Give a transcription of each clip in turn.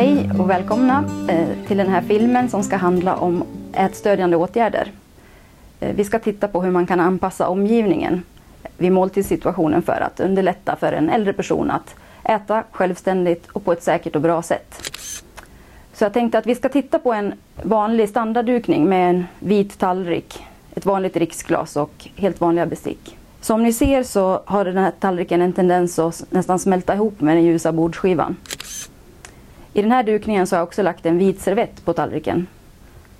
Hej och välkomna eh, till den här filmen som ska handla om ätstödjande åtgärder. Eh, vi ska titta på hur man kan anpassa omgivningen vid måltidssituationen för att underlätta för en äldre person att äta självständigt och på ett säkert och bra sätt. Så jag tänkte att vi ska titta på en vanlig standarddukning med en vit tallrik, ett vanligt riksglas och helt vanliga bestick. Som ni ser så har den här tallriken en tendens att nästan smälta ihop med den ljusa bordsskivan. I den här dukningen så har jag också lagt en vit servett på tallriken.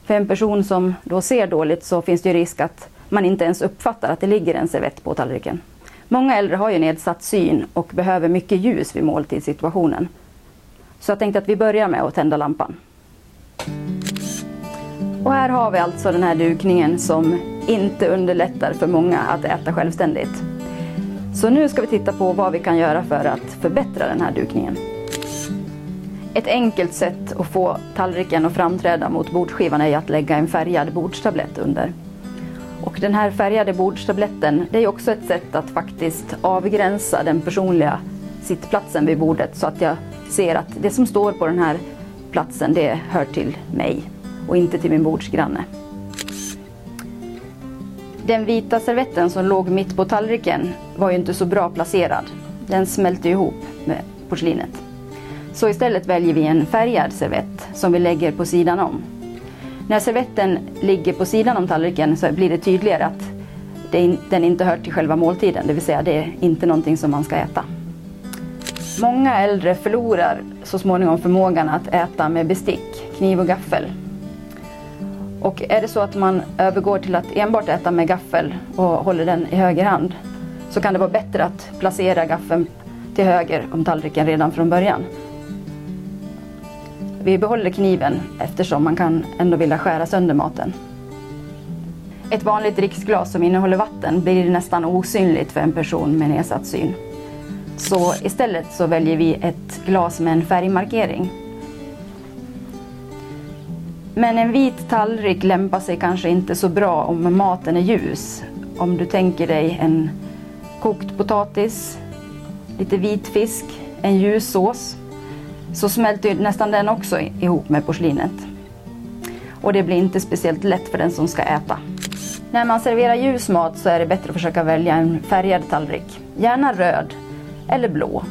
För en person som då ser dåligt så finns det risk att man inte ens uppfattar att det ligger en servett på tallriken. Många äldre har ju nedsatt syn och behöver mycket ljus vid måltidssituationen. Så jag tänkte att vi börjar med att tända lampan. Och här har vi alltså den här dukningen som inte underlättar för många att äta självständigt. Så nu ska vi titta på vad vi kan göra för att förbättra den här dukningen. Ett enkelt sätt att få tallriken att framträda mot bordsskivan är att lägga en färgad bordstablett under. Och den här färgade bordstabletten det är också ett sätt att faktiskt avgränsa den personliga sittplatsen vid bordet så att jag ser att det som står på den här platsen det hör till mig och inte till min bordsgranne. Den vita servetten som låg mitt på tallriken var ju inte så bra placerad. Den smälte ihop med porslinet. Så istället väljer vi en färgad servett som vi lägger på sidan om. När servetten ligger på sidan om tallriken så blir det tydligare att den inte hör till själva måltiden, det vill säga det är inte någonting som man ska äta. Många äldre förlorar så småningom förmågan att äta med bestick, kniv och gaffel. Och är det så att man övergår till att enbart äta med gaffel och håller den i höger hand så kan det vara bättre att placera gaffeln till höger om tallriken redan från början. Vi behåller kniven eftersom man kan ändå vilja skära sönder maten. Ett vanligt dricksglas som innehåller vatten blir nästan osynligt för en person med nedsatt syn. Så istället så väljer vi ett glas med en färgmarkering. Men en vit tallrik lämpar sig kanske inte så bra om maten är ljus. Om du tänker dig en kokt potatis, lite vit fisk, en ljus sås så smälter nästan den också ihop med porslinet. Och det blir inte speciellt lätt för den som ska äta. När man serverar ljus mat så är det bättre att försöka välja en färgad tallrik. Gärna röd eller blå.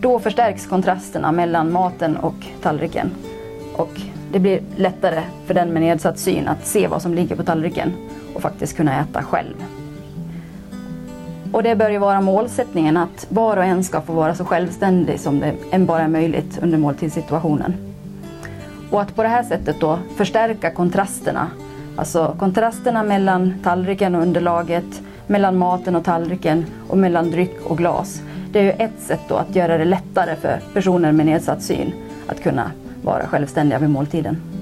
Då förstärks kontrasterna mellan maten och tallriken. Och det blir lättare för den med nedsatt syn att se vad som ligger på tallriken och faktiskt kunna äta själv. Och det bör ju vara målsättningen att var och en ska få vara så självständig som det än bara är möjligt under måltidssituationen. Och att på det här sättet då förstärka kontrasterna, alltså kontrasterna mellan tallriken och underlaget, mellan maten och tallriken och mellan dryck och glas. Det är ju ett sätt då att göra det lättare för personer med nedsatt syn att kunna vara självständiga vid måltiden.